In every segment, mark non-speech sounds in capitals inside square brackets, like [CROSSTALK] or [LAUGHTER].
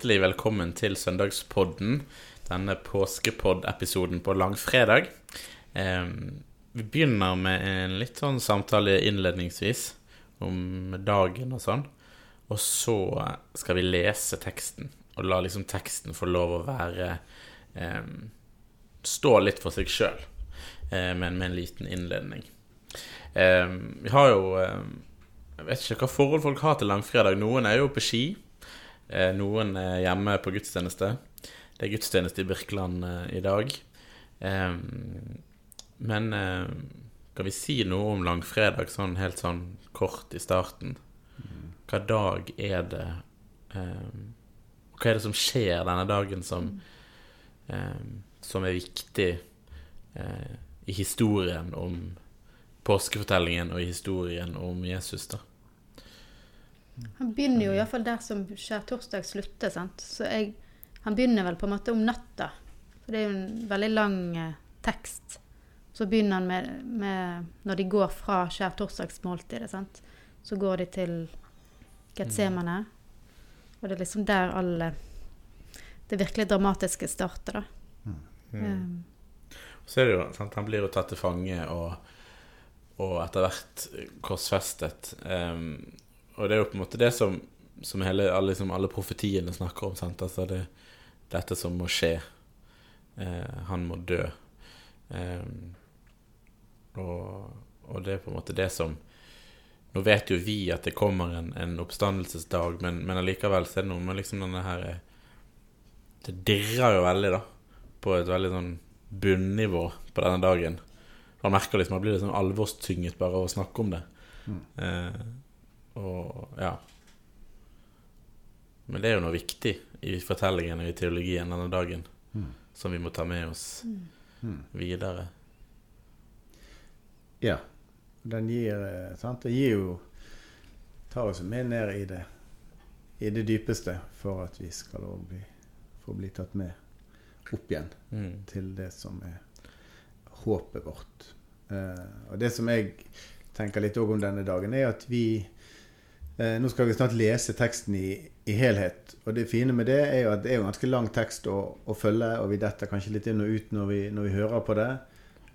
hjertelig velkommen til Søndagspodden. Denne påskepod-episoden på langfredag. Eh, vi begynner med en litt sånn samtale innledningsvis om dagen og sånn. Og så skal vi lese teksten, og la liksom teksten få lov å være eh, Stå litt for seg sjøl, eh, men med en liten innledning. Vi har jo Jeg vet ikke hva forhold folk har til langfredag. Noen er jo på ski. Eh, noen er hjemme på gudstjeneste. Det er gudstjeneste i Birkeland eh, i dag. Eh, men kan vi si noe om langfredag sånn helt sånn kort i starten? Hva dag er det Hva er det som skjer denne dagen som, som er viktig i historien om påskefortellingen og i historien om Jesus, da? Han begynner jo iallfall der som skjærtorsdag slutter. sant? Så jeg, Han begynner vel på en måte om natta. For det er jo en veldig lang eh, tekst. Så begynner han med, med Når de går fra skjærtorsdagsmåltidet, sant? så går de til Getsemane. Og det er liksom der alle det virkelig dramatiske starter, da. Mm. Um. Så er det jo, sant? Han blir jo tatt til fange og, og etter hvert korsfestet. Um, og det er jo på en måte det som, som hele, alle, liksom alle, profetiene snakker om. Sant? Altså det, dette som må skje. Eh, han må dø. Eh, og, og, det er på en måte det som Nå vet jo vi at det kommer en, en oppstandelsesdag, men, men allikevel så er det noe med liksom denne her Det dirrer jo veldig, da. På et veldig sånn bunnivå på denne dagen. Man merker liksom, man blir liksom alvorstynget bare av å snakke om det. Mm. Eh, og ja. Men det er jo noe viktig i fortellingen og i teologien denne dagen mm. som vi må ta med oss mm. mm. videre. Ja. Den gir eh, sant? Det gir jo Tar oss med ned i det, i det dypeste for at vi skal bli, få bli tatt med opp igjen mm. til det som er håpet vårt. Uh, og det som jeg tenker litt om denne dagen, er at vi Eh, nå skal vi snart lese teksten i, i, helhet. Og det fine med det er jo at det er jo ganske lang tekst å, å følge, og vi detter kanskje litt inn og ut når vi, når vi hører på det.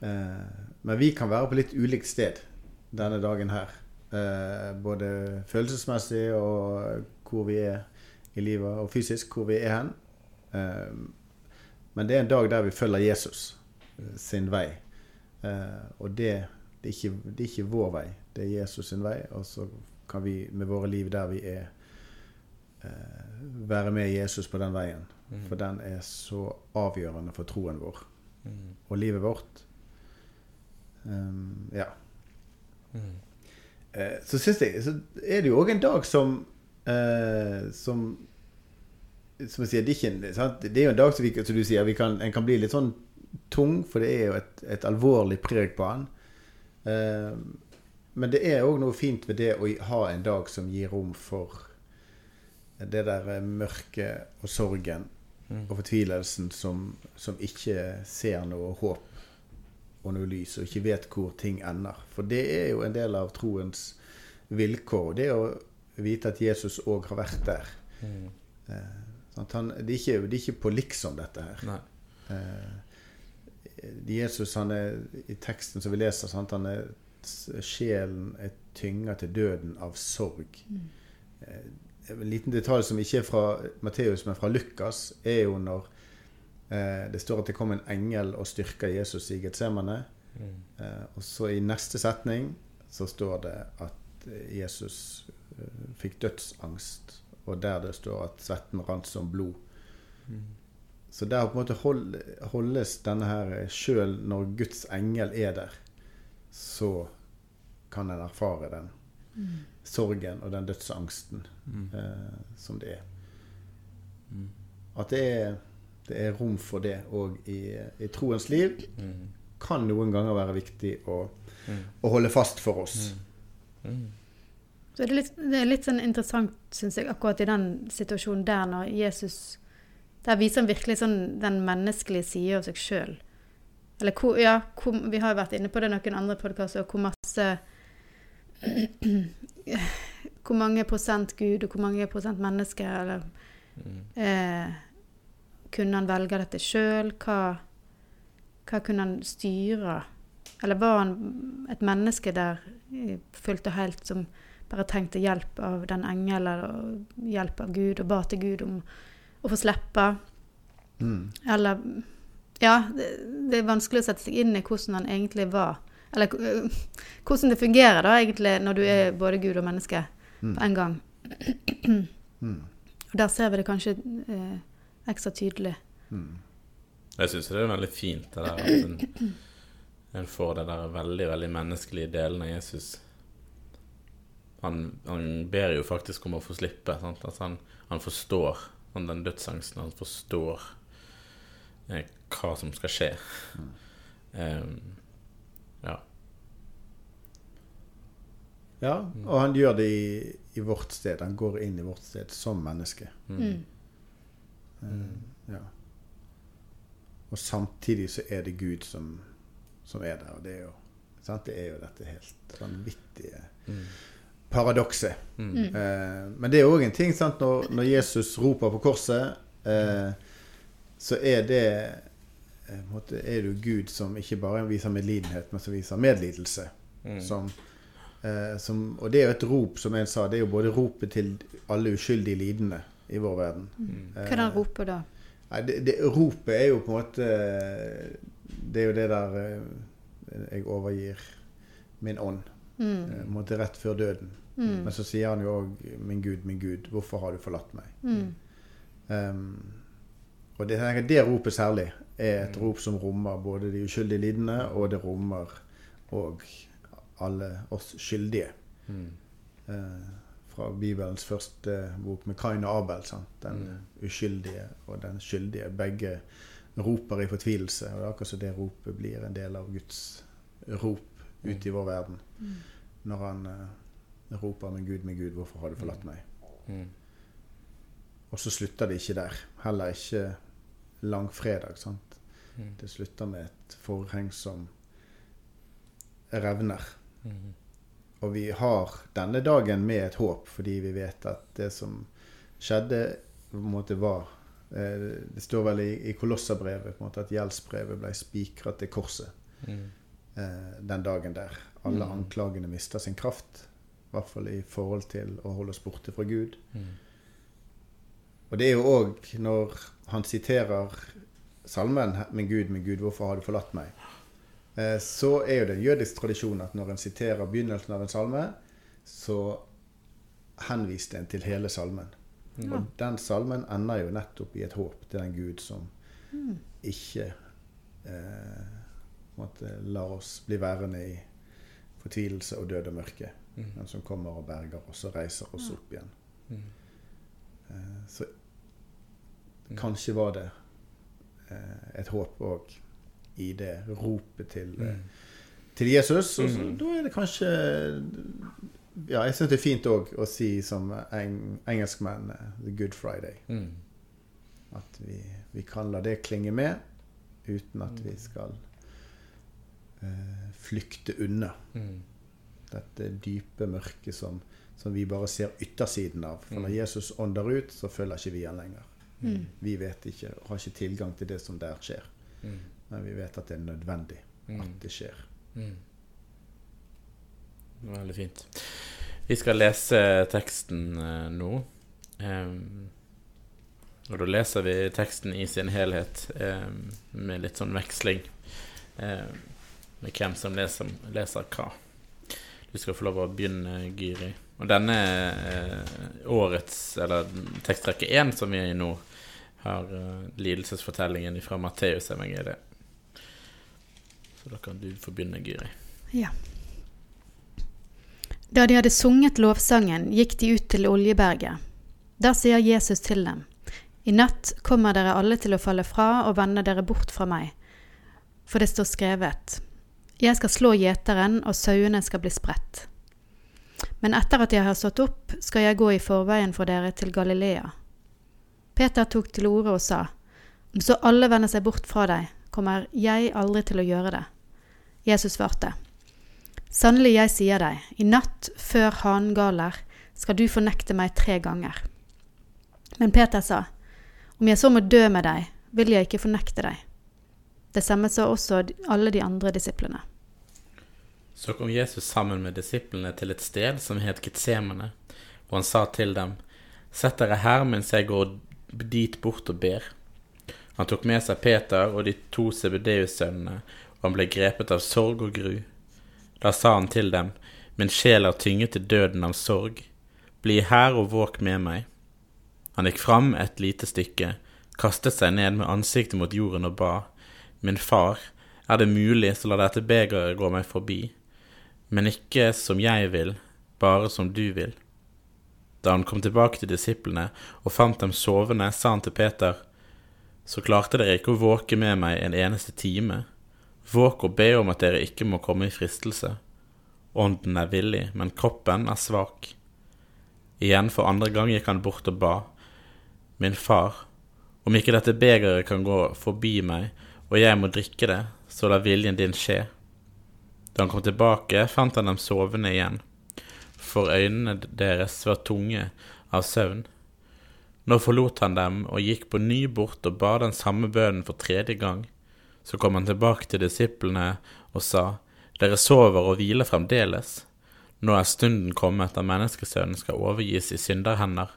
Eh, men vi kan være på litt ulikt sted denne dagen her. Eh, både følelsesmessig og hvor vi er i livet, og fysisk hvor vi er hen. Eh, men det er en dag der vi følger Jesus eh, sin vei. Og det, det, er ikke, det er ikke vår vei, det er Jesus sin vei. og så kan vi med våre liv der vi er, eh, være med Jesus på den veien. Mm. For den er så avgjørende for troen vår mm. og livet vårt. Um, ja. Mm. Eh, så syns jeg så er det jo òg en dag som eh, som som jeg sier, det er, ikke, det er jo en dag som, vi, som du sier, kan, en kan bli litt sånn tung, for det er jo et, et alvorlig preg på den. Eh, men det er òg noe fint ved det å ha en dag som gir rom for det der eh, mørket og sorgen mm. og fortvilelsen som, som, ikke ser noe håp og noe lys, og ikke vet hvor ting ender. For det er jo en del av troens vilkår. Det å vite at Jesus òg har vært der. Mm. Eh, han, det, er ikke, det, er ikke, på liksom, dette her. Eh, Jesus han er, I teksten som vi leser, sant, han er sjelen er tynga til døden av sorg. Mm. En liten detalj som ikke er fra Matteus, men fra Lukas, er jo når eh, det står at det kom en engel og styrka Jesus i Getsemane. Mm. Eh, og så i neste setning så står det at Jesus eh, fikk dødsangst, og der det står at svetten rant som blod. Mm. Så der på en måte hold, holdes denne her Sjøl når Guds engel er der, så kan en erfare den mm. sorgen og den dødsangsten mm. eh, som det er. Mm. At det er, det er, rom for det òg i, i, troens liv, mm. kan noen ganger være viktig å, mm. å holde fast for oss. Så det er litt, det er litt sånn interessant, syns jeg, akkurat i den situasjonen der, når Jesus Der viser han virkelig sånn den menneskelige sida av seg sjøl. Eller hvor, ja, hvor, vi har jo vært inne på det noen andre podkaster, hvor masse [CLEARS THROAT] hvor mange prosent Gud og hvor mange prosent menneske, eller Eh, kunne han velge dette sjøl? Hva, hva kunne han styre? Eller var han et menneske der eh, fullt og helt som bare trengte hjelp av den engel eller hjelp av Gud, og ba til Gud om å få slippe? Mm. Eller Ja, det, det er vanskelig å sette seg inn i hvordan han egentlig var. Eller øh, hvordan det fungerer da, egentlig, når du er både Gud og menneske Mm. på en gang. Mm. Og der ser vi det kanskje eh, ekstra tydelig. Mm. Jeg syns det er veldig fint det der at en, en får det der veldig, veldig menneskelige delen av Jesus. Han, han ber jo faktisk om å få slippe. Sant? Altså han, han forstår den dødsangsten. Han forstår eh, hva som skal skje. Um, ja. Ja, og han gjør det i, i vårt sted. Han går inn i vårt sted som menneske. Mm. Eh, ja. Og samtidig så er det Gud som, som er der. Og det er jo, sant? Det er jo dette helt vanvittige Mm. paradokset. Mm. Eh, men det er òg en ting sant? Når, når Jesus roper på korset, eh, så er det eh, en måte, er du Gud som ikke bare viser medlidenhet, men som viser medlidelse. Mm. Som, eh, som, og det er jo et rop, som en sa, det er jo både ropet til alle uskyldige lidende i vår verden. Mm. Hva er det han roper da? Nei, det, det, ropet er jo på en måte Det er jo det der eh, Jeg overgir min ånd. Mm. måtte rett før døden. Mm. Men så sier han jo òg 'Min Gud, min Gud, hvorfor har du forlatt meg?' Mm. Um, og det, tenker det ropet særlig er et rop som rommer både de uskyldige lidende, og det rommer òg alle oss skyldige. Mm. Eh, fra Bibelens første bok med Kain og Abel. Sant? Den uskyldige og den skyldige. Begge roper i fortvilelse. Og det er akkurat så det ropet blir en del av Guds rop ute i vår verden. Når han eh, roper 'Min Gud, min Gud, hvorfor har du forlatt meg?' Mm. Og så slutter det ikke der. Heller ikke langfredag. Sant? Mm. Det slutter med et forheng som revner. Mm. Og vi har denne dagen med et håp, fordi vi vet at det som skjedde, på en måte var eh, Det står vel i, i Kolosserbrevet måte at gjeldsbrevet ble spikret til korset Mm. eh, den dagen der. Alle Mm. anklagene mister sin kraft. I hvert fall i forhold til å holde oss borte fra Gud. Mm. Og det er jo òg når han siterer salmen 'Min Gud, min Gud, hvorfor har du forlatt meg?' Eh, så er jo det en jødisk tradisjon at når en siterer begynnelsen av en salme, så henviste en til hele salmen. Ja. Og den salmen ender jo nettopp i et håp til den Gud som ikke eh, måtte, lar oss bli værende i fortvilelse og død og mørke, Mm. men som kommer og berger oss og reiser oss opp igjen. Mm. Eh, Så kanskje var det eh, et håp òg i det ropet til, eh, Mm. til Jesus. Og så, Mm. da er det kanskje Ja, jeg syns det er fint òg å si som eng, engelskmenn 'The Good Friday'. Mm. At vi, vi kan la det klinge med uten at vi skal eh, flykte unna Mm. Dette dype mørket som, som vi bare ser yttersiden av. For når Mm. Jesus ånder ut, så følger ikke vi han lenger. Mm. Vi vet ikke, har ikke tilgang til det som der skjer. Mm. Men vi vet at det er nødvendig Mm. at det skjer. Mm. Veldig fint. Vi skal lese teksten eh, nå. Um, og da leser vi teksten i sin helhet um, med litt sånn veksling. um, med hvem som leser, leser hva. Du skal få lov å begynne, Gyri. Og denne eh, årets, eller tekstrekke én som vi er i nå, har eh, lidelsesfortellingen fra Matteusevangeliet. Så da kan du få begynne, Gyri. Ja. Da de hadde sunget lovsangen, gikk de ut til Oljeberget. Der sier Jesus til dem, I natt kommer dere alle til å falle fra og vende dere bort fra meg. For det står skrevet, Jeg skal slå gjeteren, og sauene skal bli spredt. Men etter at jeg har stått opp, skal jeg gå i forveien for dere til Galilea. Peter tok til orde og sa, Om så alle vender seg bort fra deg, kommer jeg aldri til å gjøre det. Jesus svarte, Sannelig, jeg sier deg, i natt før hanen galer skal du fornekte meg tre ganger. Men Peter sa, Om jeg så må dø med deg, vil jeg ikke fornekte deg. Det samme sa også alle de andre disiplene. Så kom Jesus sammen med disiplene til et sted som het Getsemane, og han sa til dem, Sett dere her mens jeg går dit bort og ber. Han tok med seg Peter og de to Sebedeus-sønnene, og han ble grepet av sorg og gru. Da sa han til dem, Min sjel er tynget til døden av sorg. Bli her og våk med meg. Han gikk fram et lite stykke, kastet seg ned med ansiktet mot jorden og ba. Min far, er det mulig, så la dette begeret gå meg forbi. Men ikke som jeg vil, bare som du vil. Da han kom tilbake til disiplene og fant dem sovende, sa han til Peter, så klarte dere ikke å våke med meg en eneste time. Våk og be om at dere ikke må komme i fristelse. Ånden er villig, men kroppen er svak. Igjen for andre gang gikk han bort og ba. Min far, om ikke dette begeret kan gå forbi meg, og jeg må drikke det, så la viljen din skje. Da han kom tilbake, fant han dem sovende igjen for øynene deres var tunge av søvn. Nå forlot han dem og gikk på ny bort og ba den samme bønnen for tredje gang. Så kom han tilbake til disiplene og sa, Dere sover og hviler fremdeles. Nå er stunden kommet da menneskesønnen skal overgis i synderhender.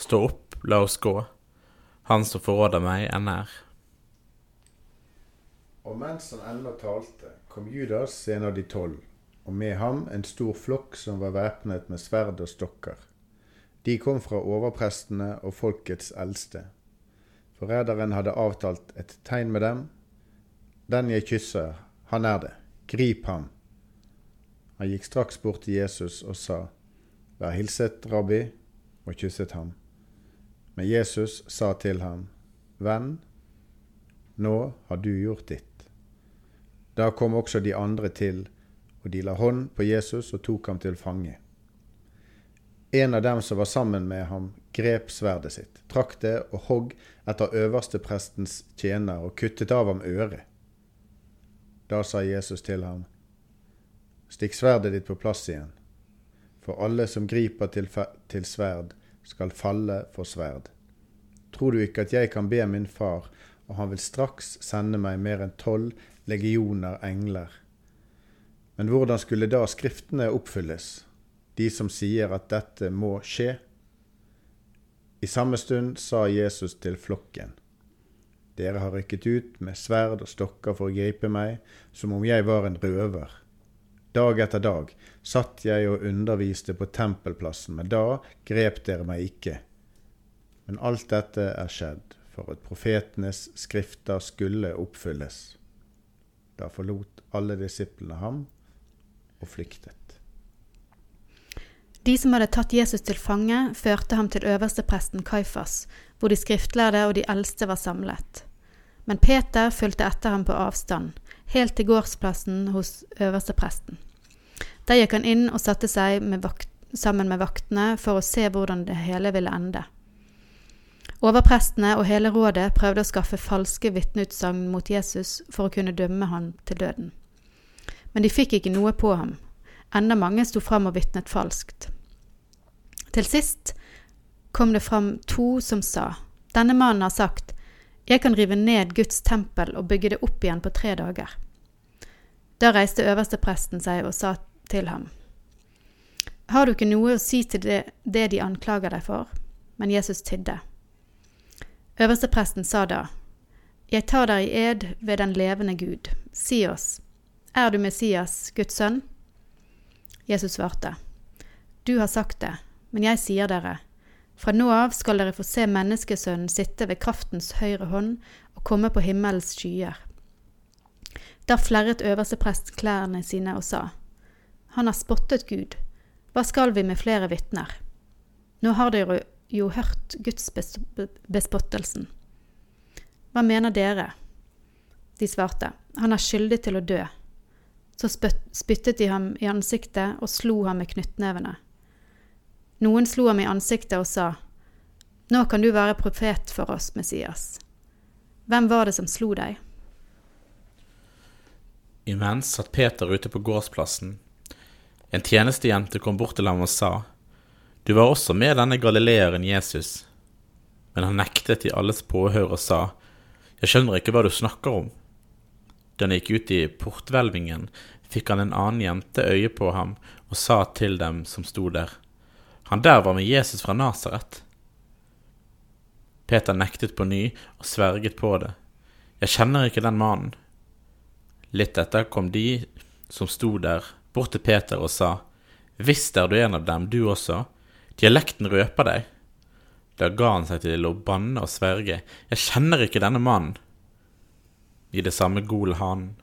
Stå opp, la oss gå. Han som forråder meg, er nær. Og mens han ennå talte, kom Judas, en av de tolv og med ham en stor flokk som var væpnet med sverd og stokker. De kom fra overprestene og folkets eldste. Forræderen hadde avtalt et tegn med dem. Den jeg kysser, han er det. Grip ham. Han gikk straks bort til Jesus og sa, Vær hilset, rabbi, og kysset ham. Men Jesus sa til ham, Venn, nå har du gjort ditt. Da kom også de andre til, og de la hånd på Jesus og tok ham til fange. En av dem som var sammen med ham, grep sverdet sitt, trakk det og hogg etter øversteprestens tjener og kuttet av ham øret. Da sa Jesus til ham, Stikk sverdet ditt på plass igjen, for alle som griper til, til sverd, skal falle for sverd. Tror du ikke at jeg kan be min far, og han vil straks sende meg mer enn tolv legioner engler men hvordan skulle da Skriftene oppfylles, de som sier at dette må skje? I samme stund sa Jesus til flokken, Dere har rykket ut med sverd og stokker for å gripe meg, som om jeg var en røver. Dag etter dag satt jeg og underviste på tempelplassen, men da grep dere meg ikke. Men alt dette er skjedd for at profetenes skrifter skulle oppfylles. Da forlot alle disiplene ham og flyktet. De som hadde tatt Jesus til fange, førte ham til øverstepresten Kaifas, hvor de skriftlærde og de eldste var samlet. Men Peter fulgte etter ham på avstand, helt til gårdsplassen hos øverstepresten. Der gikk han inn og satte seg med vakt, sammen med vaktene for å se hvordan det hele ville ende. Overprestene og hele rådet prøvde å skaffe falske vitneutsagn mot Jesus for å kunne dømme ham til døden men de fikk ikke noe på ham, enda mange sto fram og vitnet falskt. Til sist kom det fram to som sa, denne mannen har sagt, jeg kan rive ned Guds tempel og bygge det opp igjen på tre dager. Da reiste øverstepresten seg og sa til ham, har du ikke noe å si til det, det de anklager deg for? Men Jesus tydde. Øverstepresten sa da, Jeg tar deg i ed ved den levende Gud, si oss, er du Messias, Guds sønn? Jesus svarte, Du har sagt det, men jeg sier dere, fra nå av skal dere få se Menneskesønnen sitte ved kraftens høyre hånd og komme på himmelens skyer. Da flerret øversteprest klærne sine og sa, Han har spottet Gud, hva skal vi med flere vitner? Nå har dere jo hørt Guds bespottelsen. Hva mener dere? De svarte, Han er skyldig til å dø. Så spyttet de ham i ansiktet og slo ham med knyttnevene. Noen slo ham i ansiktet og sa, Nå kan du være profet for oss, Messias. Hvem var det som slo deg? Imens satt Peter ute på gårdsplassen. En tjenestejente kom bort til ham og sa, Du var også med denne galileeren Jesus. Men han nektet i alles påhør og sa, Jeg skjønner ikke hva du snakker om. Da han gikk ut i porthvelvingen, fikk han en annen jente øye på ham og sa til dem som sto der, Han der var med Jesus fra Nasaret. Peter nektet på ny og sverget på det. Jeg kjenner ikke den mannen. Litt etter kom de som sto der, bort til Peter og sa, Visst er du en av dem, du også. Dialekten røper deg. Da ga han seg til å banne og sverge, Jeg kjenner ikke denne mannen. I det samme gol hanen.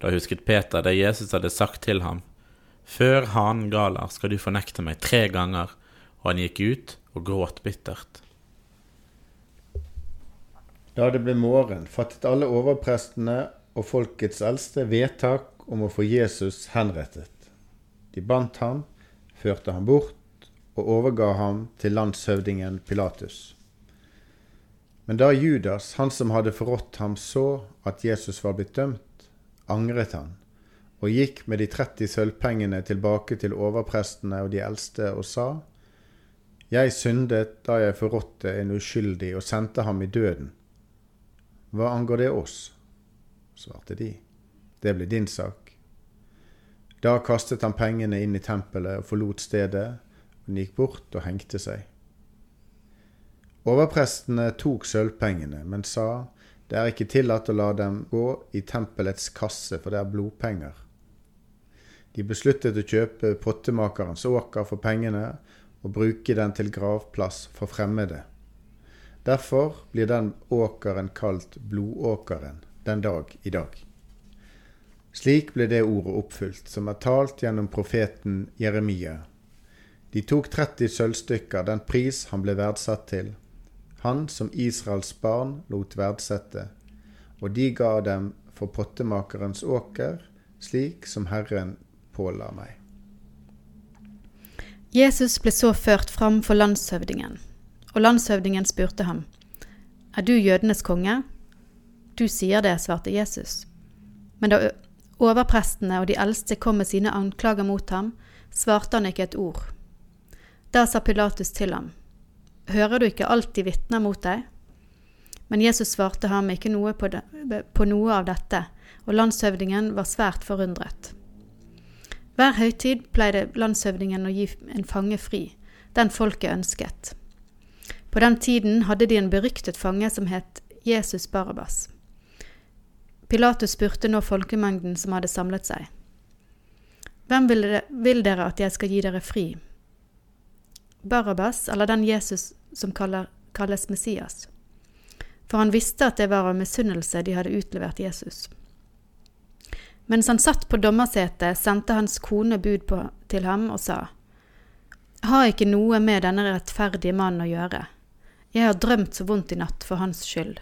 Da husket Peter det Jesus hadde sagt til ham. Før hanen galer skal du fornekte meg tre ganger. Og han gikk ut og gråt bittert. Da det ble morgen, fattet alle overprestene og folkets eldste vedtak om å få Jesus henrettet. De bandt ham, førte ham bort og overga ham til landshøvdingen Pilatus. Men da Judas, han som hadde forrådt ham, så at Jesus var blitt dømt, angret han, og gikk med de 30 sølvpengene tilbake til overprestene og de eldste og sa:" Jeg syndet da jeg forrådte en uskyldig og sendte ham i døden. Hva angår det oss? svarte de. Det ble din sak. Da kastet han pengene inn i tempelet og forlot stedet, og gikk bort og hengte seg. Overprestene tok sølvpengene, men sa det er ikke tillatt å la dem gå i tempelets kasse, for det er blodpenger. De besluttet å kjøpe pottemakerens åker for pengene og bruke den til gravplass for fremmede. Derfor blir den åkeren kalt Blodåkeren den dag i dag. Slik ble det ordet oppfylt, som er talt gjennom profeten Jeremia. De tok 30 sølvstykker, den pris han ble verdsatt til, han som Israels barn lot verdsette, og de ga dem for pottemakerens åker, slik som Herren påla meg. Jesus ble så ført fram for landshøvdingen, og landshøvdingen spurte ham, Er du jødenes konge? Du sier det, svarte Jesus. Men da overprestene og de eldste kom med sine anklager mot ham, svarte han ikke et ord. Da sa Pilatus til ham, Hører du ikke alt de vitner mot deg? Men Jesus svarte ham ikke noe på, de, på noe av dette, og landshøvdingen var svært forundret. Hver høytid pleide landshøvdingen å gi en fange fri, den folket ønsket. På den tiden hadde de en beryktet fange som het Jesus Barabas. Pilatus spurte nå folkemengden som hadde samlet seg. Hvem vil dere, vil dere at jeg skal gi dere fri? Barabas eller den Jesus som kaller, kalles Messias. For han visste at det var av misunnelse de hadde utlevert Jesus. Mens han satt på dommersetet, sendte hans kone bud på, til ham og sa, Har ikke noe med denne rettferdige mannen å gjøre. Jeg har drømt så vondt i natt for hans skyld.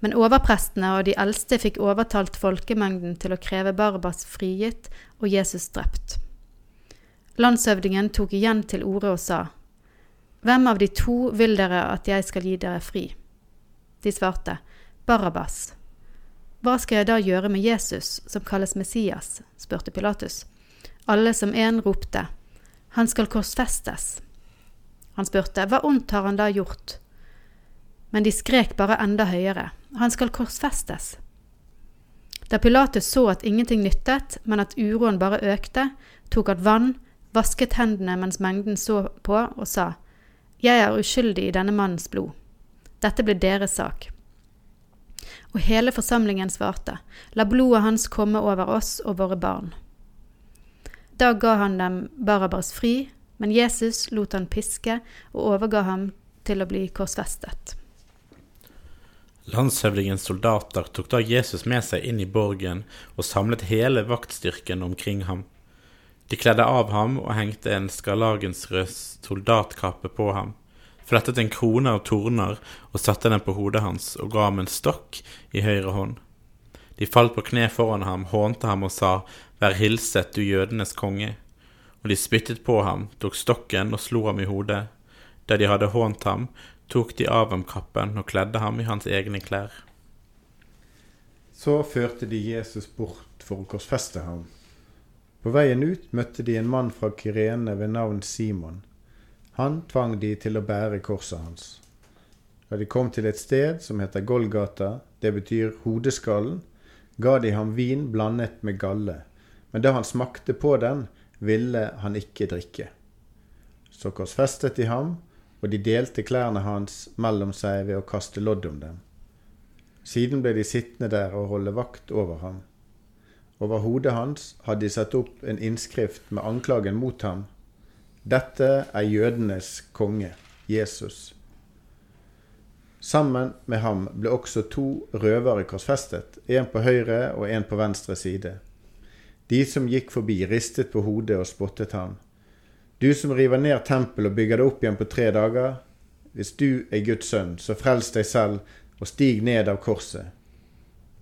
Men overprestene og de eldste fikk overtalt folkemengden til å kreve Barbas frigitt og Jesus drept. Landshøvdingen tok igjen til orde og sa, Hvem av de to vil dere at jeg skal gi dere fri? De svarte, Barabas. Hva skal jeg da gjøre med Jesus, som kalles Messias? spurte Pilatus. Alle som en ropte, Han skal korsfestes. Han spurte, Hva ondt har han da gjort? Men de skrek bare enda høyere, Han skal korsfestes. Da Pilatus så at ingenting nyttet, men at uroen bare økte, tok han vann, vasket hendene mens mengden så på, og sa, Jeg er uskyldig i denne mannens blod. Dette ble deres sak. Og hele forsamlingen svarte, La blodet hans komme over oss og våre barn. Da ga han dem Barabas fri, men Jesus lot han piske og overga ham til å bli korsfestet. Landshøvdingens soldater tok da Jesus med seg inn i borgen og samlet hele vaktstyrken omkring ham. De kledde av ham og hengte en skarlagensrød soldatkappe på ham, flettet en krone av torner og satte den på hodet hans og ga ham en stokk i høyre hånd. De falt på kne foran ham, hånte ham og sa, Vær hilset, du jødenes konge. Og de spyttet på ham, tok stokken og slo ham i hodet. Da de hadde hånt ham, tok de av ham kappen og kledde ham i hans egne klær. Så førte de Jesus bort for å korsfeste ham. På veien ut møtte de en mann fra Kyrene ved navn Simon. Han tvang de til å bære korset hans. Da de kom til et sted som heter Golgata, det betyr hodeskallen, ga de ham vin blandet med galle. Men da han smakte på den, ville han ikke drikke. Så korsfestet de ham, og de delte klærne hans mellom seg ved å kaste lodd om dem. Siden ble de sittende der og holde vakt over ham. Over hodet hans hadde de satt opp en innskrift med anklagen mot ham. Dette er jødenes konge, Jesus. Sammen med ham ble også to røvere korsfestet, en på høyre og en på venstre side. De som gikk forbi, ristet på hodet og spottet ham. Du som river ned tempelet og bygger det opp igjen på tre dager. Hvis du er Guds sønn, så frels deg selv og stig ned av korset.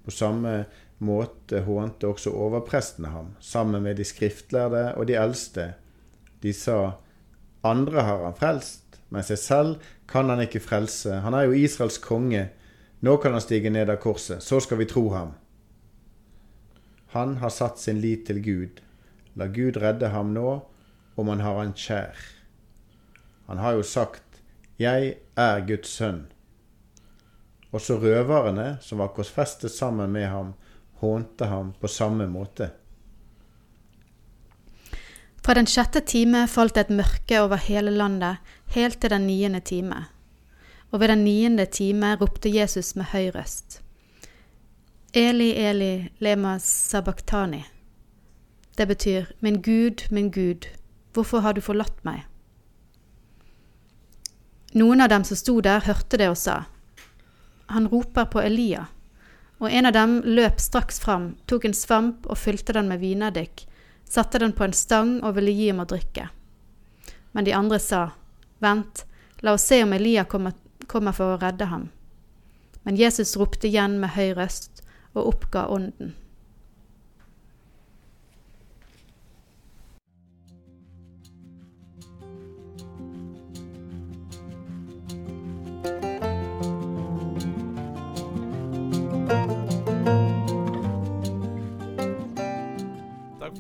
På samme måte hånte også overprestene ham, sammen med de skriftlærde og de eldste. De sa, andre har han frelst men seg selv kan han ikke frelse. Han er jo Israels konge. Nå kan han stige ned av korset. Så skal vi tro ham. Han har satt sin lit til Gud. La Gud redde ham nå, om han har han kjær. Han har jo sagt, 'Jeg er Guds sønn'. Også røverne, som var korsfestet sammen med ham, hånte ham på samme måte. Fra den sjette time falt et mørke over hele landet, helt til den niende time. Og ved den niende time ropte Jesus med høy røst. Eli, Eli, lema sabachthani. Det betyr, Min Gud, min Gud, hvorfor har du forlatt meg? Noen av dem som sto der, hørte det og sa, Han roper på Elia. Og en av dem løp straks fram, tok en svamp og fylte den med vineddik satte den på en stang og ville gi ham å drikke. Men de andre sa, Vent, la oss se om Elia kommer, for å redde ham. Men Jesus ropte igjen med høy røst og oppga ånden.